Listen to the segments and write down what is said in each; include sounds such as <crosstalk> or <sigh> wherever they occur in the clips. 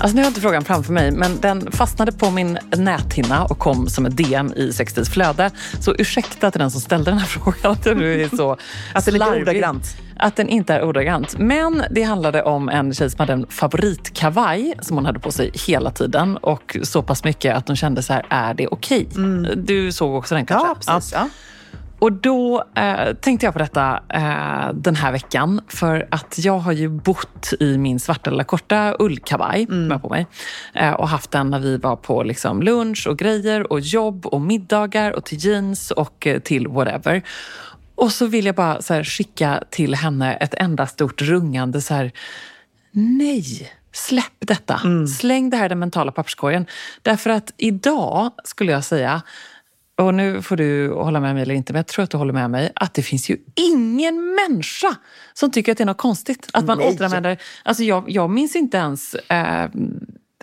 Alltså nu har jag inte frågan framför mig, men den fastnade på min näthinna och kom som ett DM i Sextils flöde. Så ursäkta till den som ställde den här <laughs> frågan att den är så Att den är ordagrant. Att den inte är ordagrant. Men det handlade om en tjej som hade en favoritkavaj som hon hade på sig hela tiden och så pass mycket att hon kände så här, är det okej? Du såg också den kanske? Ja, precis. Ja. Och då eh, tänkte jag på detta eh, den här veckan för att jag har ju bott i min svarta lilla korta ullkavaj jag har på mig eh, och haft den när vi var på liksom, lunch och grejer och jobb och middagar och till jeans och eh, till whatever. Och så vill jag bara så här, skicka till henne ett enda stort rungande så här, nej, släpp detta. Släng det här i den mentala papperskorgen. Därför att idag skulle jag säga, och nu får du hålla med mig eller inte, men jag tror att du håller med mig, att det finns ju ingen människa som tycker att det är något konstigt att man Nej. återanvänder. Alltså jag, jag minns inte ens eh,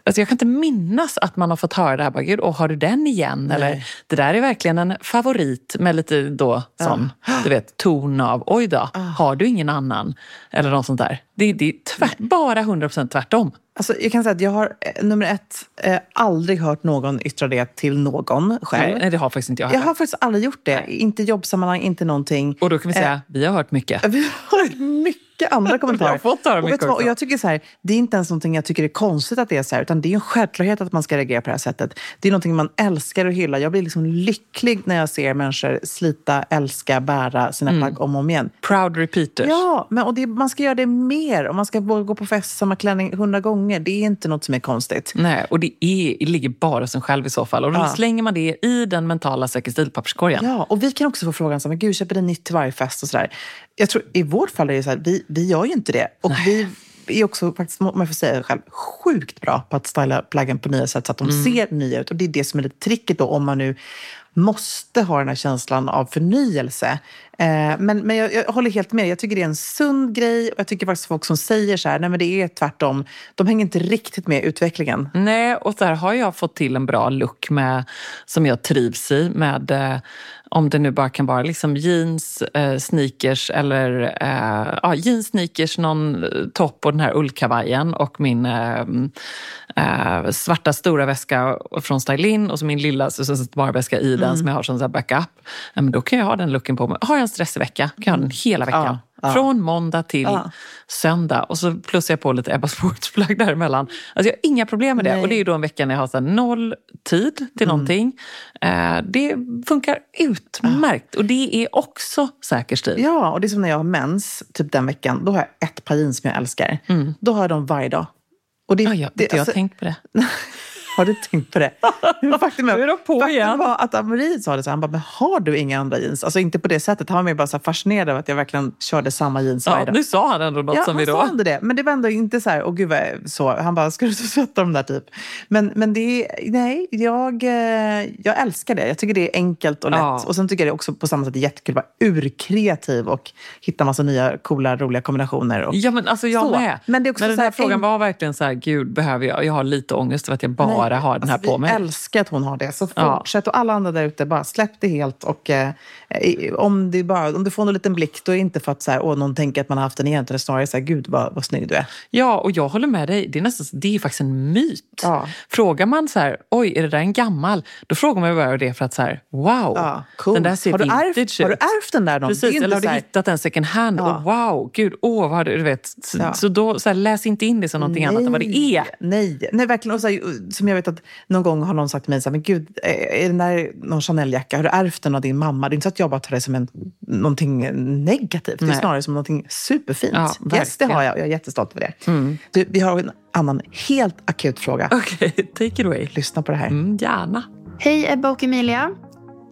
Alltså jag kan inte minnas att man har fått höra det här. Bara, Gud, och har du den igen? Eller, det där är verkligen en favorit med lite då sån, du vet, ton av oj då, har du ingen annan? Eller något sånt där. Det, det är tvärt, bara 100% tvärtom. Alltså, jag kan säga att jag har, eh, nummer ett, eh, aldrig hört någon yttra det till någon själv. Nej, det har faktiskt inte jag Jag heller. har faktiskt aldrig gjort det. Inte i jobbsammanhang, inte någonting. Och då kan vi säga, vi har hört mycket. <laughs> Vi har mycket andra kommentarer. <laughs> Jag har fått höra och, mycket vad, och jag tycker så här, Det är inte ens någonting jag tycker är konstigt att det är så här, utan det är en självklarhet att man ska reagera på det här sättet. Det är någonting man älskar och hyllar. Jag blir liksom lycklig när jag ser människor slita, älska, bära sina Mm. plagg om och om igen. Proud repeaters. Ja, men, och det, man ska göra det mer. Och man ska gå på fest samma klänning hundra gånger. Det är inte något som är konstigt. Nej, och det, är, det ligger bara en själv i så fall. Och då Ja. slänger man det i den mentala säker stilpapperskorgen. Ja, och vi kan också få frågan så här, men gud, köper ni nytt till varje fest och sådär. Jag tror i vårt fall är det så här, vi, vi gör ju inte det. Och vi är också faktiskt, om jag får säga det själv, sjukt bra på att styla plaggen på nya sätt så att de ser nya ut. Och det är det som är lite tricket då om man nu måste ha den här känslan av förnyelse. Eh, men men jag, jag håller helt med. Jag tycker det är en sund grej. Och jag tycker faktiskt folk som säger så här, nej men det är tvärtom. De hänger inte riktigt med utvecklingen. Nej, och där har jag fått till en bra look med, som jag trivs i. Med, eh, om det nu bara kan vara liksom jeans, eh, sneakers eller ja, jeans, sneakers, någon topp och den här ullkavajen och min eh, svarta stora väska från Stylin och så min lilla accessoarväska i den som jag har som så backup. Ja, men då kan jag ha den looken på mig. Har jag en stressig vecka kan jag ha den hela veckan. Ja, ja. Från måndag till Ja. söndag. Och så plussar jag på lite Ebba Sports-plagg däremellan. Alltså jag har inga problem med det. Nej. Och det är då en vecka när jag har så noll tid till Mm. någonting. Eh, det funkar utmärkt. Och det är också säker stil. Ja, och det är som när jag har mens, typ den veckan. Då har jag ett par jeans som jag älskar. Då har jag dem varje dag. Och det, Ja, jag, det, jag har alltså, tänkt på det. <laughs> Har du tänkt på det? Faktum, är, är de på faktum igen. var att Amarie sa det så här, han bara, men har du inga andra jeans? Alltså inte på det sättet, han var mer bara så fascinerad av att jag verkligen körde samma jeans varje Ja, dag. nu sa han ändå något Ja, som han vi då... sa ändå det. Men det var ändå inte så här, åh gud vad så. Han bara, ska du tvätta dem där typ? Men, men det är, nej, jag, eh, jag älskar det. Jag tycker det är enkelt och lätt. Ja. Och sen tycker jag det också på samma sätt är jättekul att vara urkreativ och hitta massa nya coola, roliga kombinationer. Och, Ja, men alltså jag Så. med. Men det är också den så här här frågan en- var verkligen så här, gud, behöver jag? Jag har lite ångest över att jag bara Nej, har den här alltså, på mig. Vi älskar att hon har det. Så Ja. fortsätt. Och alla andra där ute, bara släpp det helt. Och, eh, om, det bara, om du får en liten blick, då är det inte för att så här, åh, någon tänker att man har haft den egentligen. Snarare så här, gud vad, vad snygg du är. Ja, och jag håller med dig. Det är, nästan, det är faktiskt en myt. Ja. Frågar man så här, oj, är det där en gammal? Då frågar man bara det för att så här, wow, Ja, cool. den där ser har, du vintage ärvt, har du ut. ärvt den där någon? Precis, eller har du här- hittat en second hand? Ja. Och wow, gud, åh, vad har du, du vet. Så, Ja. så då, så läs inte in det som någonting annat än vad det är. Nej, nej verkligen. Och så som jag jag vet att någon gång har någon sagt till mig så här, men gud, är den där någon Chanel-jacka, har du ärvt den av din mamma? Det är inte så att jag bara tar det som en, någonting negativt, det är Nej. snarare som någonting superfint. Ja, yes, det har jag och jag är jättestolt över det. Du, vi har en annan helt akut fråga. Okej, <laughs> take it away. Lyssna på det här. Mm, gärna. Hej Ebba och Emilia.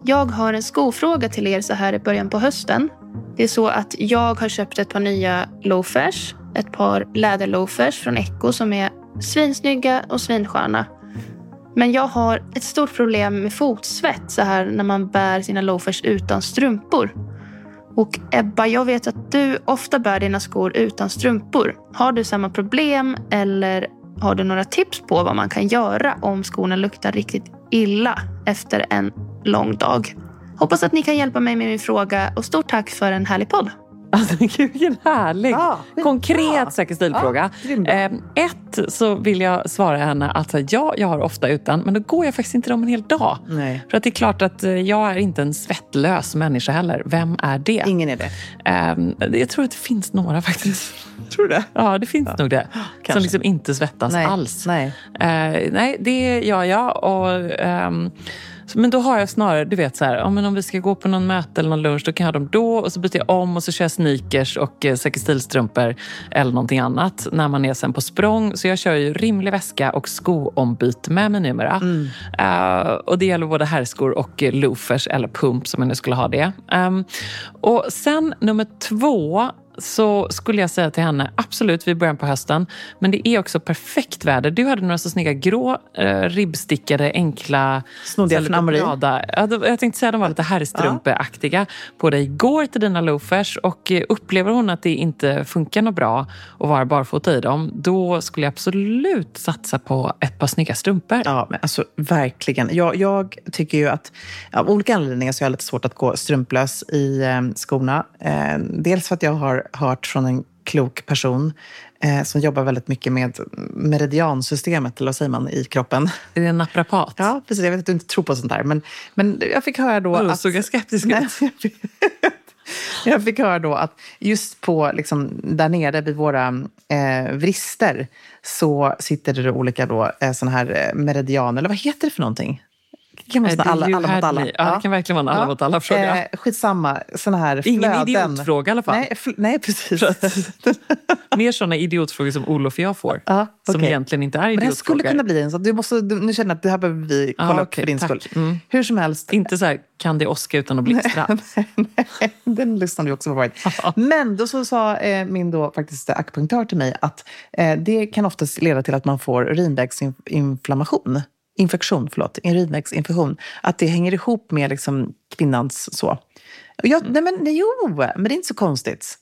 Jag har en skofråga till er så här i början på hösten. Det är så att jag har köpt ett par nya loafers. Ett par läderloafers från Echo som är svinsnygga och svinsköna. Men jag har ett stort problem med fotsvett så här när man bär sina loafers utan strumpor. Och Ebba, jag vet att du ofta bär dina skor utan strumpor. Har du samma problem eller har du några tips på vad man kan göra om skorna luktar riktigt illa efter en lång dag? Hoppas att ni kan hjälpa mig med min fråga och stort tack för en härlig podd. Alltså, <laughs> vilken härlig, Ja, konkret säker stilfråga. Ja, eh, ett så vill jag svara henne att ja, jag har ofta utan, men då går jag faktiskt inte om en hel dag. Nej. För att det är klart att eh, jag är inte en svettlös människa heller. Vem är det? Ingen är det. Eh, jag tror att det finns några faktiskt. Tror du det? Ja, det finns nog det. <gasps> kanske. Som liksom inte svettas Nej. alls. Nej. Eh, nej, det gör jag. Och, ehm, men då har jag snarare, du vet så här, ja, men om vi ska gå på någon möte eller någon lunch, då kan jag ha dem då och så byter jag om och så kör jag sneakers och eh, säker stilstrumpor eller någonting annat när man är sen på språng. Så jag kör ju rimlig väska och skoombyte med mig numera. Eh, och det gäller både herrskor och eh, loafers eller pump som jag nu skulle ha det. Ehm, och sen nummer två så skulle jag säga till henne, absolut, vi börjar på hösten, men det är också perfekt väder. Du hade några så snygga grå, eh, ribbstickade, enkla... Snodde jag från Amori. Ja, jag tänkte säga att de var lite herrstrumpeaktiga på dig igår till dina loafers och eh, upplever hon att det inte funkar något bra att vara barfota i dem, då skulle jag absolut satsa på ett par snygga strumpor. Ja, men alltså verkligen. Jag, jag tycker ju att av olika anledningar så har jag lite svårt att gå strumplös i eh, skorna. Eh, dels för att jag har hört från en klok person eh, som jobbar väldigt mycket med meridiansystemet, eller vad säger man, i kroppen. Är det en naprapat? Ja, precis. Jag vet att du inte tror på sånt där. Men, men jag fick höra då Vadå, att... såg jag skeptisk ut? <laughs> jag fick- Jag fick höra då att just på, liksom, där nere vid våra eh, vrister så sitter det olika då, eh, såna här eh, meridianer, eller vad heter det för någonting? Kan Nej, det är alla, alla mot alla. Ja, det kan verkligen vara en alla mot alla-fråga. Eh, skitsamma, såna här Ingen flöden. idiotfråga i alla fall. Nej, nej precis. <laughs> Mer såna idiotfrågor som Olof och jag får. Ja, Som okej. egentligen inte är Men det skulle idiotfrågor. kunna bli en sån. Du måste, du, nu känner jag att det här behöver vi kolla Ja, upp för din tack. skull. Mm. Hur som helst, Inte så här, kan det åska utan att blixtra? <laughs> Nej, den lyssnade vi också på. Men då så sa eh, min då faktiskt akupunktör till mig att eh, det kan oftast leda till att man får urinvägsinflammation. Infektion, förlåt. Urinvägsinfektion. Att det hänger ihop med liksom kvinnans så. Jag, nej men nej, jo, men det är inte så konstigt.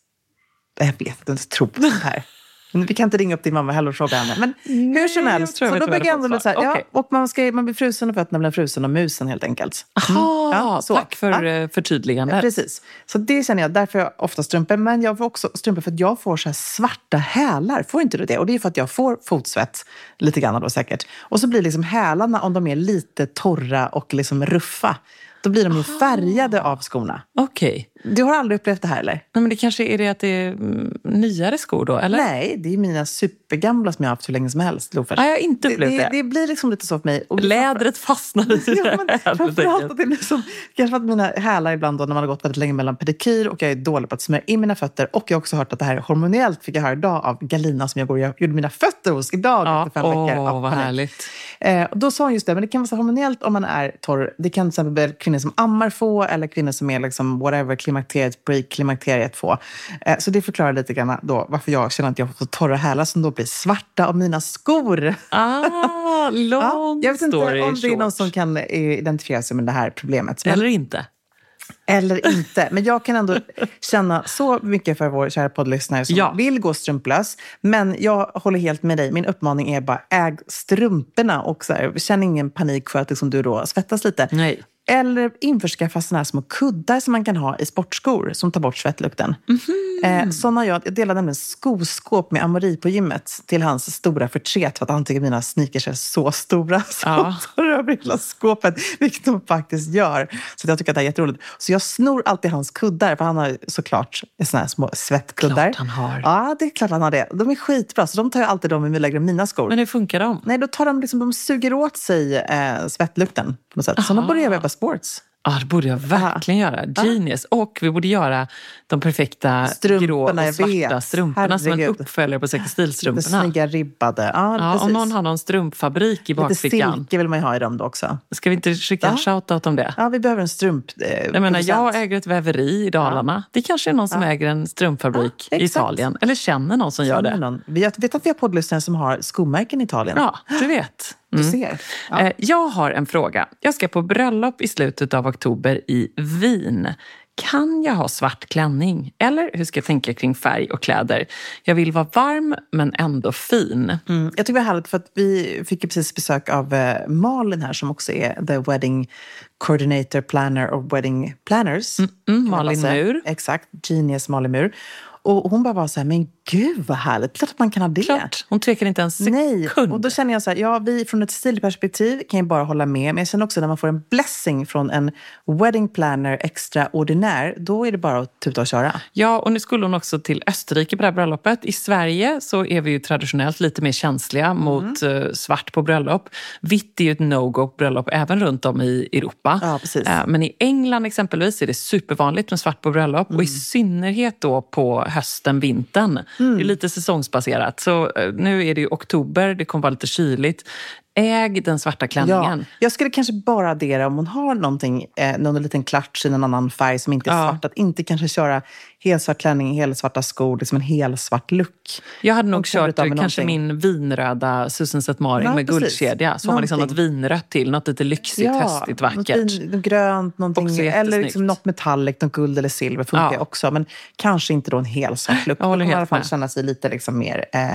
Jag vet inte tror på sånt här. Vi kan inte ringa upp din mamma heller och fråga henne. Men hur som Nej, helst, så då vad jag ändå så här, svar. ja, och man, ska, man blir frusen och fötterna blir frusen av musen helt enkelt. Jaha, Ja, så. tack för Ja. eh, förtydligandet. Precis. Så det känner jag. Därför jag ofta strumpor. Men jag får också strumpor för att jag får så här svarta hälar. Får inte du det? Och det är för att jag får fotsvett, lite grann då säkert. Och så blir liksom hälarna, om de är lite torra och liksom ruffa, då blir de ju färgade av skorna. Okej. Du har aldrig upplevt det här eller? Nej, men det kanske är det att det är mm, nyare skor då, eller? Nej, det är mina supergamla som jag har haft hur länge som helst. Loafers. Nej, jag har inte upplevt det, det. det blir liksom lite så för mig. Och Lädret fastnade i <laughs> Ja, men framförallt att det blir som, kanske att mina hälar ibland då, när man har gått väldigt länge mellan pedikyr och jag är dålig på att smörja in mina fötter. Och jag har också hört att det här är hormonellt, fick jag höra idag av Galina som jag går jag gjorde mina fötter hos idag Ja, efter fem veckor. åh, vad härligt. Eh, då sa hon just det, men det kan vara så hormonellt om man är torr. Det kan till exempel kvinnor som ammar få eller kvinnor som är liksom whatever, klimakteriet, pre-klimakteriet få. Eh, så det förklarar lite grann då varför jag känner att jag får torra hälar som då blir svarta av mina skor. Ah, long <laughs> Ja, jag vet inte story om det är någon som kan eh, identifiera sig med det här problemet. Eller inte. eller inte. Men jag kan ändå känna så mycket för vår kära poddlyssnare som Ja. vill gå strumplös. Men jag håller helt med dig. Min uppmaning är bara äg strumporna och så här, känn ingen panik för att liksom du då svettas lite. Nej. Eller införskaffa såna här små kuddar som man kan ha i sportskor som tar bort svettlukten. Mhm. Eh, såna jag, jag delade nämligen skoskåp med Amori på gymmet till hans stora förtret för att han tycker mina sneakers är så stora. <laughs> Så Ja. han tar över hela skåpet, vilket de faktiskt gör. Så jag tycker att det är jätteroligt. Så jag snor alltid hans kuddar, för han har såklart såna här små svettkuddar. Klart han har. Ja, det är klart han har det. De är skitbra, så de tar jag alltid dem i lägger mina skor. Men hur funkar de? Nej, då tar de, liksom, de suger åt sig eh, svettlukten på något sätt. Så de börjar jobba sports. Ja, det borde jag verkligen göra. Genius. Och vi borde göra de perfekta Strumporna, grå och svarta strumporna som en uppföljare på Säker Lite stil-strumporna. snygga ribbade. Ja, om någon har någon strumpfabrik i Lite bakfickan. silke vill man ju ha i dem då också. Ska vi inte skicka en shoutout om det? Ja, vi behöver en strump. Eh, Jag menar, jag äger ett väveri i Dalarna. Det kanske är någon som äger en strumpfabrik i. Italien. Eller känner någon som gör Känner det. någon. Vi- vet att vi har poddlyssnare som har skomärken i Italien. Ja, du vet. Du ser. Ja. Eh, Jag har en fråga. Jag ska på bröllop i slutet av oktober i Wien. Kan jag ha svart klänning? Eller hur ska jag tänka kring färg och kläder? Jag vill vara varm men ändå fin. Mm. Jag tycker det var härligt för att vi fick precis besök av eh, Malin här som också är the wedding coordinator, planner of wedding planners. mm, man Malin. Mur. Exakt, genius Malin Mur. Och hon bara var så här, men gud vad härligt, klart att man kan ha det. Klart, hon tvekar inte en sekund. Nej, och då känner jag så här, ja, vi från ett stilperspektiv kan ju bara hålla med. Men jag känner också när man får en blessing från en wedding planner extraordinär, då är det bara att tuta och köra. Ja, och nu skulle hon också till Österrike på det här bröllopet. I Sverige så är vi ju traditionellt lite mer känsliga Mm. mot eh, svart på bröllop. Vitt är ju ett no-go på bröllop även runt om i Europa. Ja, precis. Eh, men i England exempelvis är det supervanligt med svart på bröllop och i Mm. synnerhet då på hösten, vintern. Mm. Det är lite säsongsbaserat. Så eh, nu är det ju oktober, det kommer vara lite kyligt. Äg den svarta Ja, klänningen. jag skulle kanske bara addera om hon har någonting, eh, någon liten klatsch i någon annan färg som inte är Ja. svart. Att inte kanske köra helsvart klänning, helsvarta skor, liksom en helsvart look. Jag hade nog kört kanske någonting. min vinröda Susan Zetmaring Ja, med precis. guldkedja. Så har man liksom något vinrött till, något lite lyxigt, höstigt, vackert. Något, fin- något grönt, någonting, eller liksom något metallic, något guld eller silver funkar Ja. också. Men kanske inte då en helsvart look. Jag håller kommer man i alla helt fall med. känna sig lite liksom mer eh,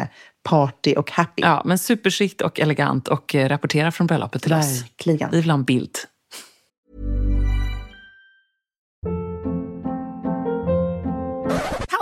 party och happy. Ja, men superskikt och elegant och eh, rapportera från bröllopet till oss. Verkligen. Vi vill ha en bild.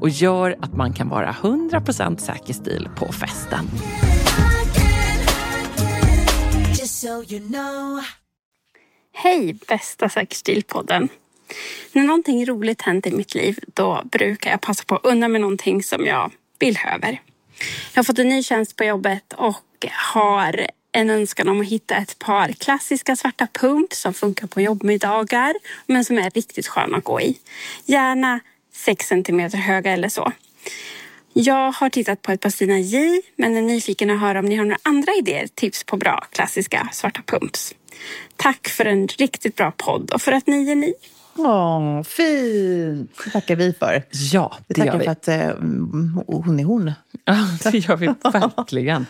och gör att man kan vara 100% säker stil på festen. so you know. Hej bästa Säkerstilpodden. När någonting roligt hänt i mitt liv då brukar jag passa på att unna mig någonting som jag behöver. Jag har fått en ny tjänst på jobbet och har en önskan om att hitta ett par klassiska svarta pumps som funkar på jobbmiddagar men som är riktigt sköna att gå i. Gärna 6 cm höga eller så. Jag har tittat på ett par Stina J men är nyfiken att höra om ni har några andra idéer, tips på bra klassiska svarta pumps. Tack för en riktigt bra podd och för att ni är ni. Åh, fint! Det tackar vi för. Ja, Vi det gör tackar vi. för att eh, hon är hon. Ja, det gör vi verkligen.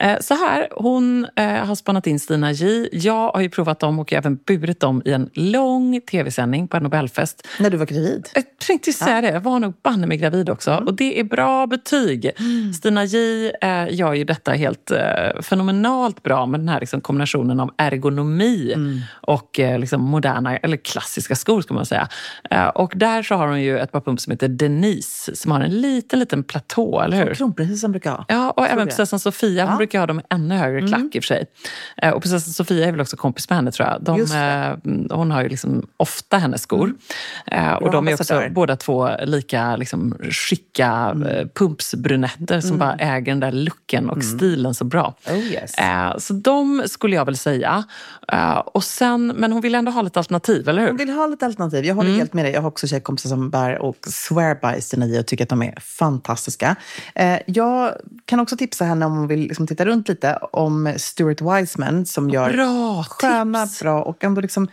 Eh, Så här, hon eh, har spannat in Stina J. Jag har ju provat dem och även burit dem i en lång tv-sändning på en Nobelfest. När du var gravid. Jag tänkte säga det, jag var nog banne mig gravid också. Och det är bra betyg. Stina J eh, gör ju detta helt eh, fenomenalt bra med den här liksom, kombinationen av ergonomi och eh, liksom, moderna, eller klassiska skor ska man säga. Eh, och där så har hon ju ett par pumps som heter Denise som har en liten, liten platå, eller hur? Kronprinsessan brukar ha. Ja, och även prinsessan Sofia. Hon Ja. Mm. brukar ha dem ännu högre klack i och för sig. Eh, Och prinsessan Sofia är väl också kompis med henne tror jag. De, eh, hon har ju liksom ofta hennes skor. Eh, och de är också båda två lika liksom, skicka Mm. pumpsbrunetter som bara äger den där looken och stilen så bra. Oh, yes. Så de skulle jag väl säga. Och sen, men hon vill ändå ha lite alternativ, eller hur? Hon vill ha lite alternativ. Jag håller helt med dig. Jag har också tjejkompisar som bär och swear by Stina J och tycker att de är fantastiska. Eh, jag kan också tipsa henne om hon vill liksom titta runt lite om Stuart Wiseman som gör Bra sköna, tips! bra och ändå liksom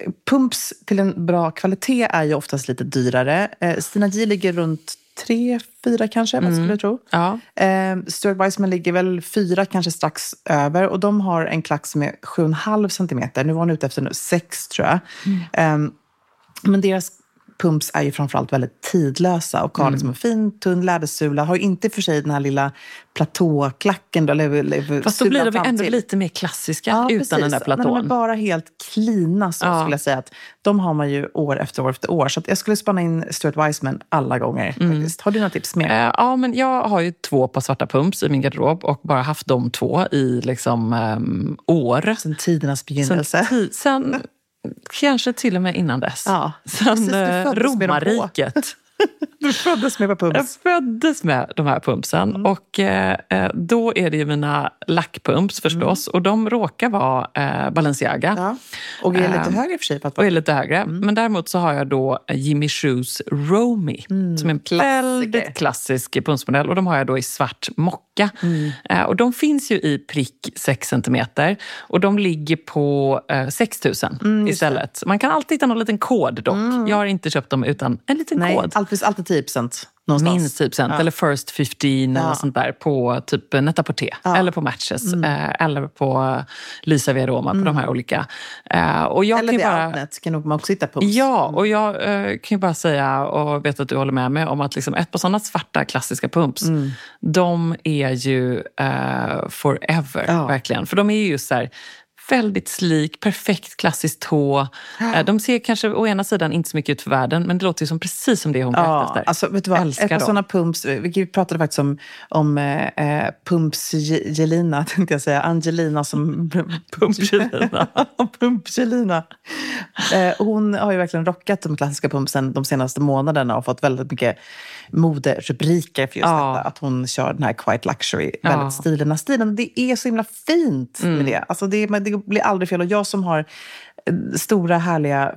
eh, Pumps till en bra kvalitet är ju oftast lite dyrare. Eh, Stina J ligger runt tre, fyra kanske, vad skulle jag tro. Ja. Eh, Stuart Wiseman ligger väl fyra, kanske strax över. Och de har en klack som är 7,5 centimeter. Nu var hon ute efter nu, sex, tror jag. Eh, men deras pumps är ju framförallt väldigt tidlösa och har liksom en fin tunn lädersula. Har ju inte för sig den här lilla platåklacken. Då, eller, eller Fast då blir de fram ändå lite mer klassiska Ja, utan precis. den där Men de är platån. bara helt klina så Ja. skulle jag säga. Att de har man ju år efter år efter år. Så jag skulle spana in Stuart Wiseman alla gånger. Mm. Faktiskt. Har du några tips mer? Eh, Ja, men jag har ju två par svarta pumps i min garderob och bara haft de två i liksom, ehm, år. Sen tidernas Sen, begynnelse. ti- sen <laughs> kanske till och med innan dess. Ja, Sen precis, du eh, föddes med på. på Jag pumps. föddes med de här pumpsen Mm. och eh, eh, då är det ju mina lackpumps förstås och de råkar vara eh, Balenciaga. Mm. Ja. Och är lite Ehm, högre för sig. För att och är lite högre. Men däremot så har jag då Jimmy Choos Romy som är en väldigt klassisk pumpsmodell. Och de har jag då i svart mocka. Eh, och de finns ju i prick 6 cm och de ligger på eh, 6 000 istället. Man kan alltid hitta någon liten kod dock. Jag har inte köpt dem utan en liten Nej, kod. Finns alltid 10 procent någonstans. Minst 10 procent, eller first 15 eller Ja. sånt där på typ Net-a-Porter eller på Matches eh, eller på Lysa Via Roma, på de här olika. Eh, och jag Eller kan bara, Outnet kan nog man också hitta pumps. Ja, och jag eh, kan ju bara säga, och vet att du håller med mig, om att liksom ett par sådana svarta klassiska pumps, de är ju eh, forever, Ja. verkligen. För de är ju just så här, väldigt slik, perfekt klassisk tå. Eh, de ser kanske å ena sidan inte så mycket ut för världen, men det låter ju som precis som det hon ute Ja, efter. alltså vet du vad? Älskar Ett dem. sådana pumps, vi pratade faktiskt om, om eh, eh, Pumps-Jelina, <laughs> tänkte jag säga. Angelina som... <laughs> Pump-Jelina. <laughs> Pump-Jelina. Eh, hon har ju verkligen rockat de klassiska pumpsen de senaste månaderna och fått väldigt mycket moderubriker för just Ja. detta. Att hon kör den här quite luxury, Ja. Mm. väldigt stilen. stilen. Det är så himla fint med det. Alltså det, det blir aldrig fel. Och jag som har eh, stora, härliga,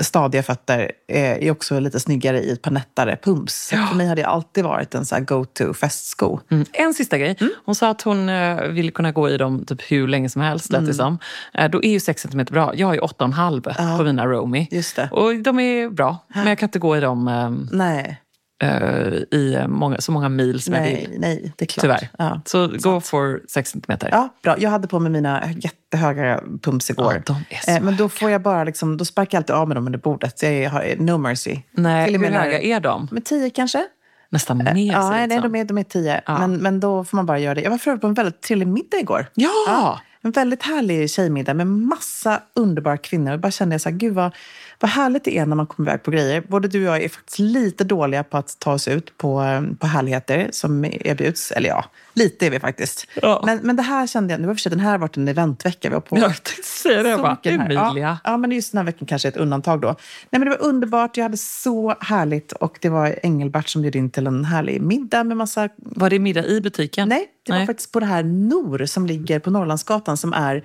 stadiga fötter eh, är också lite snyggare i ett par nättare pumps. Så för mig har det alltid varit en så go-to festsko. Mm. En sista grej. Hon sa att hon eh, ville kunna gå i dem typ hur länge som helst. Lät det som. Eh, då är ju 6 cm bra. Jag har ju 8,5 på mina Romy. Just det. Och de är bra, men jag kan inte gå i dem eh, Nej, eh, i många, så många mil som jag nej, vill. nej, det är klart. Tyvärr. Ja. Så go for 6 cm. Ja, bra. Jag hade på mig mina jättehöga pumps igår. Ja, Eh, Men då får jag bara liksom, då sparkar jag alltid av med dem under bordet. Jag har no mercy. Nej, och hur höga är de? Men tio kanske? Nästan mer Ja, ser det nej, ut som. de är, de är tio. Ja. Men, men då får man bara göra det. Jag var för på en väldigt trevlig middag igår. Ja! En En väldigt härlig tjejmiddag med massa underbara kvinnor. Jag bara kände jag så här, gud vad, vad härligt det är när man kommer iväg på grejer. Både du och jag är faktiskt lite dåliga på att ta oss ut på, eh, på härligheter som erbjuds. Eller ja, lite är vi faktiskt. Ja. Men, men det här kände jag, nu var för sig, den här har varit en eventvecka. Vi var på Jag säga det. Jag bara. Emilia. Ja, ja, men just den här veckan kanske är ett undantag då. Nej, men det var underbart, jag hade så härligt och det var Engelbert som bjöd in till en härlig middag med massa... Var det middag i butiken? Nej, det var Nej. faktiskt på det här Nor som ligger på Norrlandsgatan som är...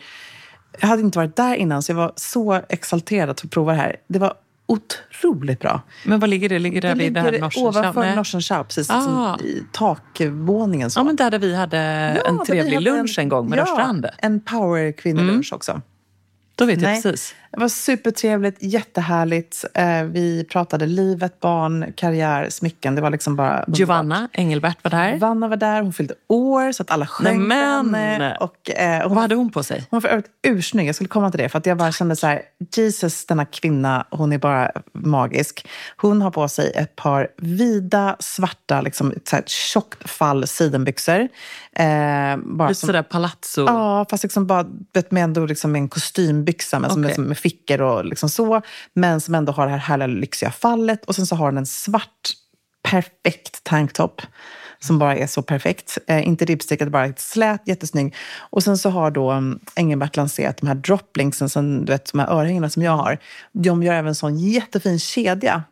Jag hade inte varit där innan så jag var så exalterad att få prova det här. Det var otroligt bra. Men var ligger det? Ligger det, Det vid det här ligger Norsen ovanför. Norsen precis Ah. som i takvåningen. Så. Ja, men där, där vi hade Ja, en trevlig hade lunch en gång med ja, Rörstrand. en power kvinnolunch också. Då vet jag Nej. precis. Det var supertrevligt, jättehärligt. Eh, Vi pratade livet, barn, karriär, smycken. Det var liksom bara Giovanna Engelbert var där. Vanna var där, hon fyllde år så att alla sjöng henne. Och, eh, hon, Vad hade hon på sig? hon var för övrigt ursnygg. Jag skulle komma till det. För att jag bara kände så här, Jesus, denna kvinna, hon är bara magisk. Hon har på sig ett par vida, svarta, liksom, så här, tjockt fall sidenbyxor. Eh, bara Lite sådär palazzo. Ja, fast liksom bara med ändå liksom en kostymbyxa men är som med fickor och liksom så. Men som ändå har det här härliga lyxiga fallet. Och sen så har den en svart perfekt tanktop. Som bara är så perfekt. Eh, inte ribbstickad, bara slät, jättesnygg. Och sen så har då um, Engelbert lanserat de här droplinksen, som, du vet, de här örhängena som jag har. De gör även en sån jättefin kedja.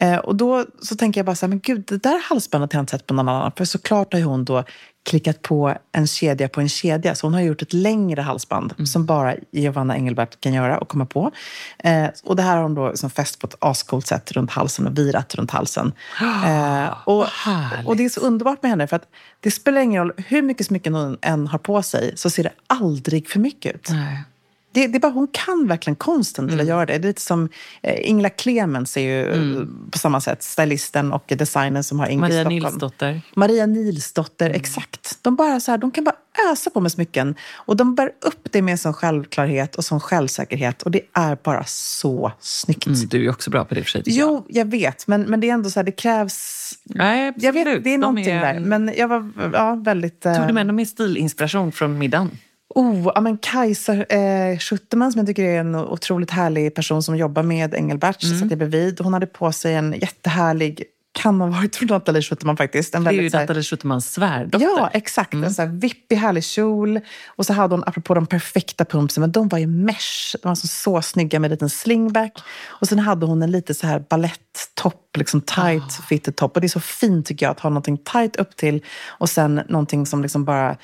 Eh, och då så tänker jag bara så här, men gud, det där halsbandet har jag inte sett på någon annan. För såklart har ju hon då klickat på en kedja på en kedja. Så hon har gjort ett längre halsband som bara Giovanna Engelbert kan göra och komma på. Eh, och det här har hon då som fäst på ett ascoolt sätt runt halsen och virat runt halsen. Eh, och, och det är så underbart med henne för att det spelar ingen roll hur mycket smycken hon än har på sig så ser det aldrig för mycket ut. Nej. Det, det är bara, hon kan verkligen konsten till att göra det. Det är lite som eh, Ingela Clemens är ju eh, på samma sätt stylisten och designern som har Ingrid Maria Stockholm. Nilsdotter. Maria Nilsdotter, exakt. De, bara så här, de kan bara ösa på med smycken. Och de bär upp det med sån självklarhet och sån självsäkerhet. Och det är bara så snyggt. Mm, du är också bra på det för sig. Jo, jag vet. Men, men det är ändå så här, det krävs... Nej, Jag vet, absolut. det är De någonting där. Men jag var ja, väldigt... eh, Tog du med någon mer stilinspiration från middagen? Oh, ja, men Kajsa eh, Schuterman som jag tycker är en otroligt härlig person som jobbar med Engelbert. Mm. satt jag bredvid. Hon hade på sig en jättehärlig, kan ha varit från Nathalie Schuterman faktiskt. En Det är ju väldigt, så här- Nathalie Schutermans svärdotter. Ja, exakt. En så här vippig, härlig kjol. Och så hade hon, apropå de perfekta pumpsen, men de var i mesh. De var så, så snygga med en liten slingback. Och sen hade hon en lite så här balletttopp, liksom tight fitted topp. Och det är så fint tycker jag att ha någonting tight upp till och sen någonting som liksom bara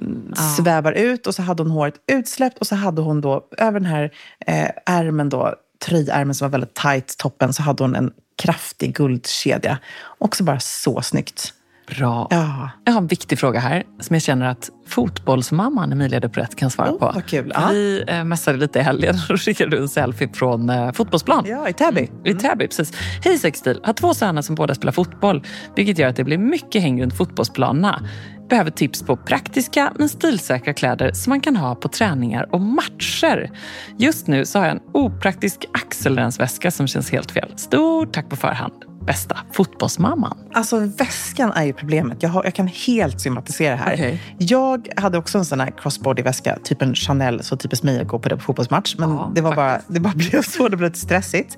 mm, svävar ut. Och så hade hon håret utsläppt och så hade hon då över den här eh, ärmen då, tröjärmen som var väldigt tight, toppen, så hade hon en kraftig guldkedja. Också bara så snyggt. Bra. Ja. Jag har en viktig fråga här som jag känner att fotbollsmamman Emilia Duprett kan svara Oh, på. vad kul. Ja. Vi eh, mässade lite i helgen <laughs> och skickade en selfie från eh, fotbollsplan. Ja, i Täby. I Täby, precis. Hej Sextil! Har två söner som båda spelar fotboll, vilket gör att det blir mycket häng runt fotbollsplanerna. Behöver tips på praktiska men stilsäkra kläder som man kan ha på träningar och matcher. Just nu så har jag en opraktisk axelrensväska som känns helt fel. Stort tack på förhand. Bästa fotbollsmamman. Alltså väskan är ju problemet. Jag, har, jag kan helt sympatisera här. Okej. Jag hade också en sån här crossbody-väska, typ en Chanel, så typiskt mig att gå på det på fotbollsmatch. Men Ja, det, var bara, det bara <laughs> blev så, det blev lite stressigt.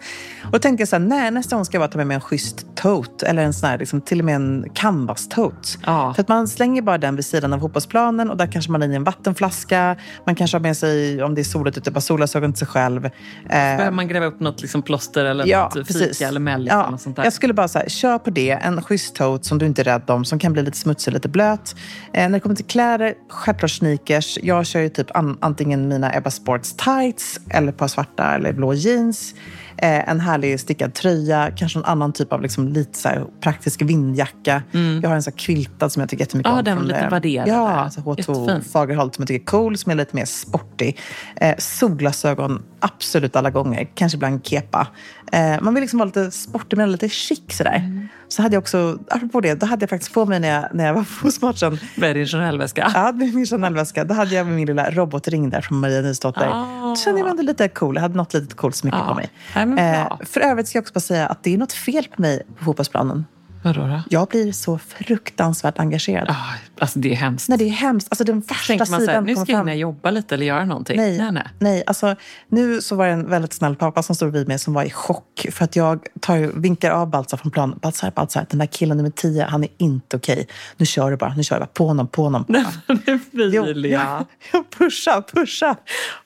Och tänkte jag så här, nej, nästa gång ska jag bara ta med mig en schysst tote. Eller en sån här, liksom, till och med en canvas-tote. Ja. För att man slänger bara den vid sidan av fotbollsplanen och där kanske man har i en vattenflaska. Man kanske har med sig, om det är soligt ute, bara solglasögon till sig själv. Eh, Behöver man gräva upp något liksom plåster eller Ja, något fika eller mellis eller Ja, något sånt där? jag skulle bara säga, kör på det. En schysst tote som du inte är rädd om, som kan bli lite smutsig, lite blöt. Eh, när det kommer till kläder, självklart sneakers. Jag kör ju typ an, antingen mina Ebba Sports tights eller ett par svarta eller blå jeans. Eh, en härlig stickad tröja, kanske någon annan typ av liksom lite så här praktisk vindjacka. Jag har en sån här quiltad som jag tycker jättemycket Ja, om. den lite eh, vadderade. Ja, alltså H2 Jättefin. Fagerholt som jag tycker är cool, som är lite mer sportig. Eh, solglasögon, absolut alla gånger. Kanske ibland kepa. Eh, man vill liksom vara lite sportig men lite chic sådär. Mm. Så hade jag också, apropå det, då hade jag faktiskt på mig när jag, när jag var på fotbollsmatchen. Vad är din Chanel-väska? Ja, med min Chanel-väska. Då hade jag min lilla robotring där från Maria Nilsdotter. Ah. Då kände jag mig ändå lite cool. Jag hade något litet coolt smycke Ja. på mig. Men bra. för övrigt ska jag också bara säga att det är något fel på mig på fotbollsplanen. Vadå då? Jag blir så fruktansvärt engagerad. Ah, alltså det är hemskt. Nej, det är hemskt. Alltså den första Tänker man sidan nu ska jag hinna jobba lite eller göra någonting. Nej, nej. nej. nej. Alltså, nu så var det en väldigt snäll pappa som stod vid mig som var i chock. För att jag tar, vinkar av Baltzar från planen. Baltzar, Baltzar, den där killen nummer 10, han är inte okej. Nu kör du bara, nu kör du bara. På honom, på honom. Emilia. ja, jag pusha, pusha.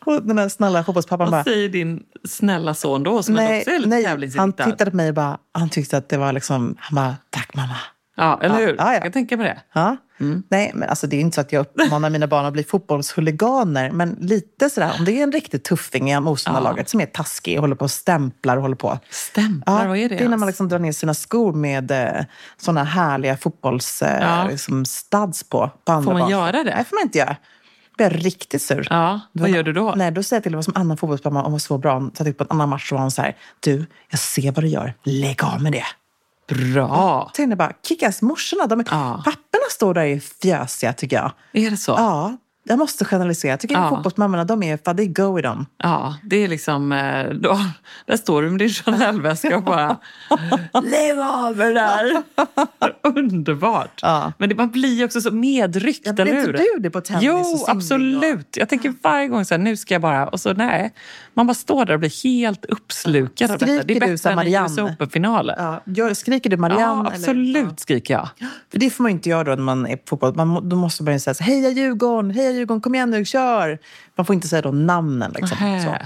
Och den där snälla fotbollspappan bara... Vad säger din snälla son då som Nej, också är lite nej. Han tittade på mig och bara, han tyckte att det var liksom, han bara, tack mamma. Ja, eller hur? Ja, ja, ja. Jag tänka mig det. Ja. Nej, men alltså det är inte så att jag uppmanar mina barn att bli fotbollshuliganer. Men lite sådär, om det är en riktig tuffing i motståndarlaget som är taskig och håller på och stämplar och håller på. Stämplar, vad är det Det är när man ens? liksom drar ner sina skor med eh, såna härliga fotbollsstuds Ja. eh, liksom studs på. på andra Får man barn. göra det? Nej, får man inte göra. Blir jag riktigt sur. Ja, vad gör du då? Nej, då säger jag till vad som annan fotbollsmamma, hon var så bra. Hon satt på en annan match och var hon så här, du, jag ser vad du gör. Lägg av med det. Bra! Tänkte bara, kickas morsorna, de, Ja. papporna står där och är fjösiga tycker jag. Är det så? Ja, jag måste generalisera. Jag tycker Ja. fotbollsmammorna, de är, fan, det är go i dem. Ja, det är liksom... eh, Då, där står du med din Chanel-väska och bara... Lägg av med det där! <laughs> Underbart! Ja. Men det, man blir också så medryckt, Ja, eller hur? du det på tennis och Jo, absolut. Jag tänker varje gång så här, nu ska jag bara... Och så nej. Man bara står där och blir helt uppslukad av detta. Det är Skriker du bättre än Marianne? US Open-finalen. Ja, skriker du Marianne? Ja, absolut skriker jag. Eller? För det får man ju inte göra då när man är på fotboll. Man, då måste man ju säga så heja Djurgården, heja Djurgården, kom igen nu, kör! Man får inte säga då namnen. Liksom. Så.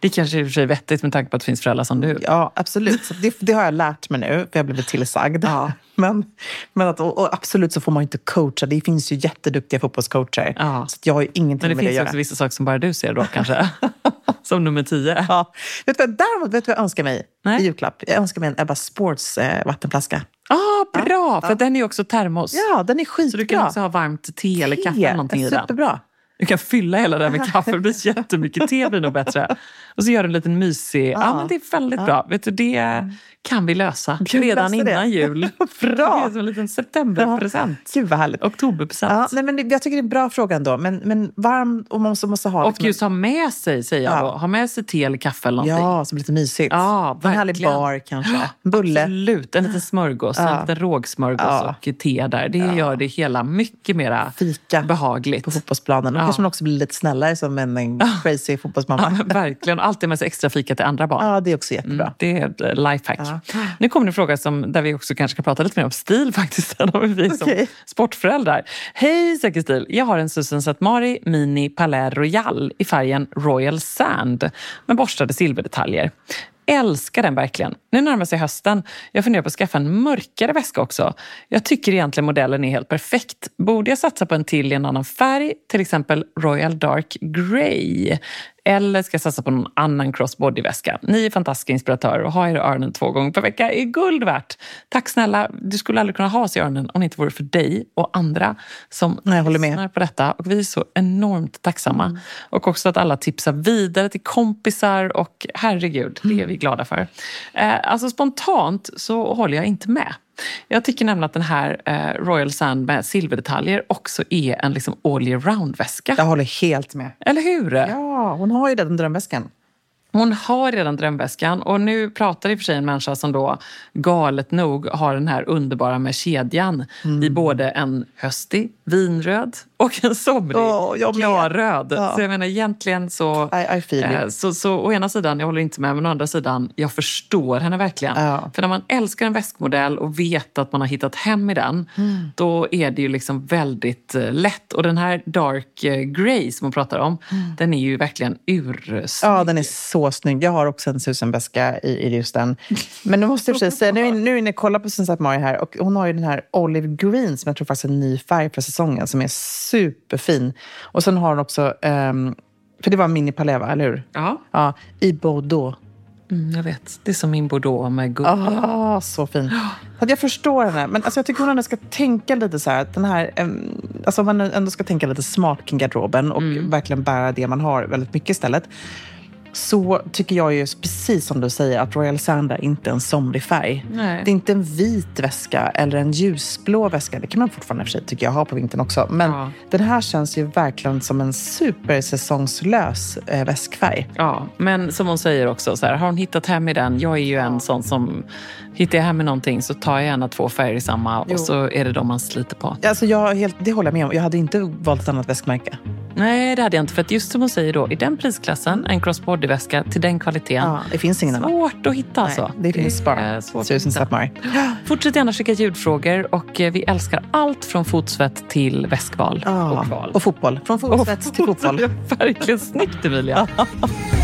Det kanske är i och för sig vettigt med tanke på att det finns föräldrar som du. Ja, absolut. Så det, det har jag lärt mig nu, för jag har blivit tillsagd. <laughs> Men, men att, och, absolut så får man inte coacha. Det finns ju jätteduktiga fotbollscoacher. Ja. Så jag har ju ingenting Men det med det att finns ju göra. också vissa saker som bara du ser då <laughs> kanske. <laughs> som nummer tio. Ja. Vet du vad, däremot vet du vad jag önskar mig Nej. i julklapp? Jag önskar mig en Ebba Sports eh, vattenflaska. Ah, bra! För den är också termos. Ja, den är skitbra. Så du kan också ha varmt te eller kaffe eller någonting i den. Superbra. Du kan fylla hela den med <laughs> kaffe, det blir jättemycket te blir nog bättre. Och så gör du en liten mysig... Ja, men det är väldigt bra. Vet du, det kan vi lösa Gud, redan lösa det. innan jul. <laughs> Bra. Det är som en liten septemberpresent. Gud vad härligt. Oktoberpresent. Ja, nej, men jag tycker det är en bra fråga ändå. Men, men varm och man måste, måste ha... Och liksom just ha med sig, säger jag Ja. då. Ha med sig te eller kaffe eller en, någonting. Ja, som lite mysigt. Ja, en härlig verkligen. bar kanske. En <gasps> bulle. Absolut, en liten smörgås, en Ja. liten rågsmörgås och te där. Det gör det hela mycket Fika. behagligt. på fotbollsplanen. Ja. kanske man också blir lite snällare som en, en crazy Ja, fotbollsmamma. men verkligen. Alltid med sig extra fika till andra barn. Ja, det är också jättebra. Mm, det är ett eh, lifehack. Ja. Nu kommer en fråga som, där vi också kanske ska prata lite mer om stil <laughs> faktiskt. Där har vi som Okej. sportföräldrar. Hej Säker stil! Jag har en Susan Satmari Mini Palais Royal i färgen Royal Sand med borstade silverdetaljer. Älskar den verkligen. Nu närmar sig hösten. Jag funderar på att skaffa en mörkare väska också. Jag tycker egentligen modellen är helt perfekt. Borde jag satsa på en till i en annan färg, till exempel Royal Dark Grey? Eller ska satsa på någon annan crossbody-väska? Ni är fantastiska inspiratörer och ha er i öronen två gånger per vecka är guld värt. Tack snälla. Du skulle aldrig kunna ha oss i öronen om det inte vore för dig och andra som Nej, håller med. lyssnar på detta. Och vi är så enormt tacksamma. Mm. Och också att alla tipsar vidare till kompisar och herregud, det är vi glada för. Eh, alltså spontant så håller jag inte med. Jag tycker nämligen att den här eh, Royal Sand med silverdetaljer också är en liksom all year round-väska. Jag håller helt med. Eller hur? Ja, hon har ju den drömväskan. Hon har redan drömväskan och nu pratar i och för sig en människa som då galet nog har den här underbara med kedjan Mm. i både en höstig vinröd <laughs> och en somrig med. klarröd. Ja. Så jag menar egentligen så, I, I feel eh, så, så å ena sidan, jag håller inte med, men å andra sidan, jag förstår henne verkligen. Ja. För när man älskar en väskmodell och vet att man har hittat hem i den, Mm. då är det ju liksom väldigt eh, lätt. Och den här dark eh, grey som hon pratar om, den är ju verkligen ursnygg. Ja, den är så snygg. Jag har också en Susan-väska i, i just den. <laughs> Men nu måste jag sig säga, nu är nu är inne och kollar på Susan Mari här och hon har ju den här Olive Green som jag tror faktiskt är en ny färg för säsongen som är superfin. Och sen har hon också, ehm, för det var mini palais va, eller hur? Ja. Ja, i Bordeaux. Mm, jag vet. Det är som min bordeaux med guld. Ah, så fin. Att jag förstår henne. Men alltså, jag tycker hon ändå ska tänka lite så här. Att den här em, alltså, man ändå ska tänka lite smart kring garderoben och verkligen bära det man har väldigt mycket istället. Så tycker jag ju precis som du säger att Royal Sand är inte en somrig färg. Nej. Det är inte en vit väska eller en ljusblå väska. Det kan man fortfarande för sig tycker jag ha på vintern också. Men Ja. den här känns ju verkligen som en supersäsongslös eh, väskfärg. Ja, men som hon säger också, så här, har hon hittat hem i den? Jag är ju en sån som, hittar jag hem i någonting så tar jag gärna två färger i samma Jo. och så är det de man sliter på. Alltså jag, helt, det håller jag med om. Jag hade inte valt ett annat väskmärke. Nej, det hade jag inte. För att just som hon säger då, i den prisklassen, en crossbody-väska till den kvaliteten. Ja, det finns ingen annan. Svårt att hitta alltså. Nej, det finns bara Susan. Sapmari. Fortsätt gärna skicka ljudfrågor och eh, vi älskar allt från fotsvett till väskval och kval. och fotboll. Från fotsvett till fotboll. <laughs> Verkligen snyggt Emilia. <laughs>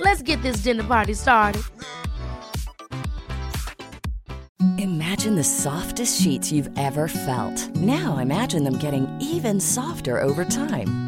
Let's get this dinner party started. Imagine the softest sheets you've ever felt. Now imagine them getting even softer over time.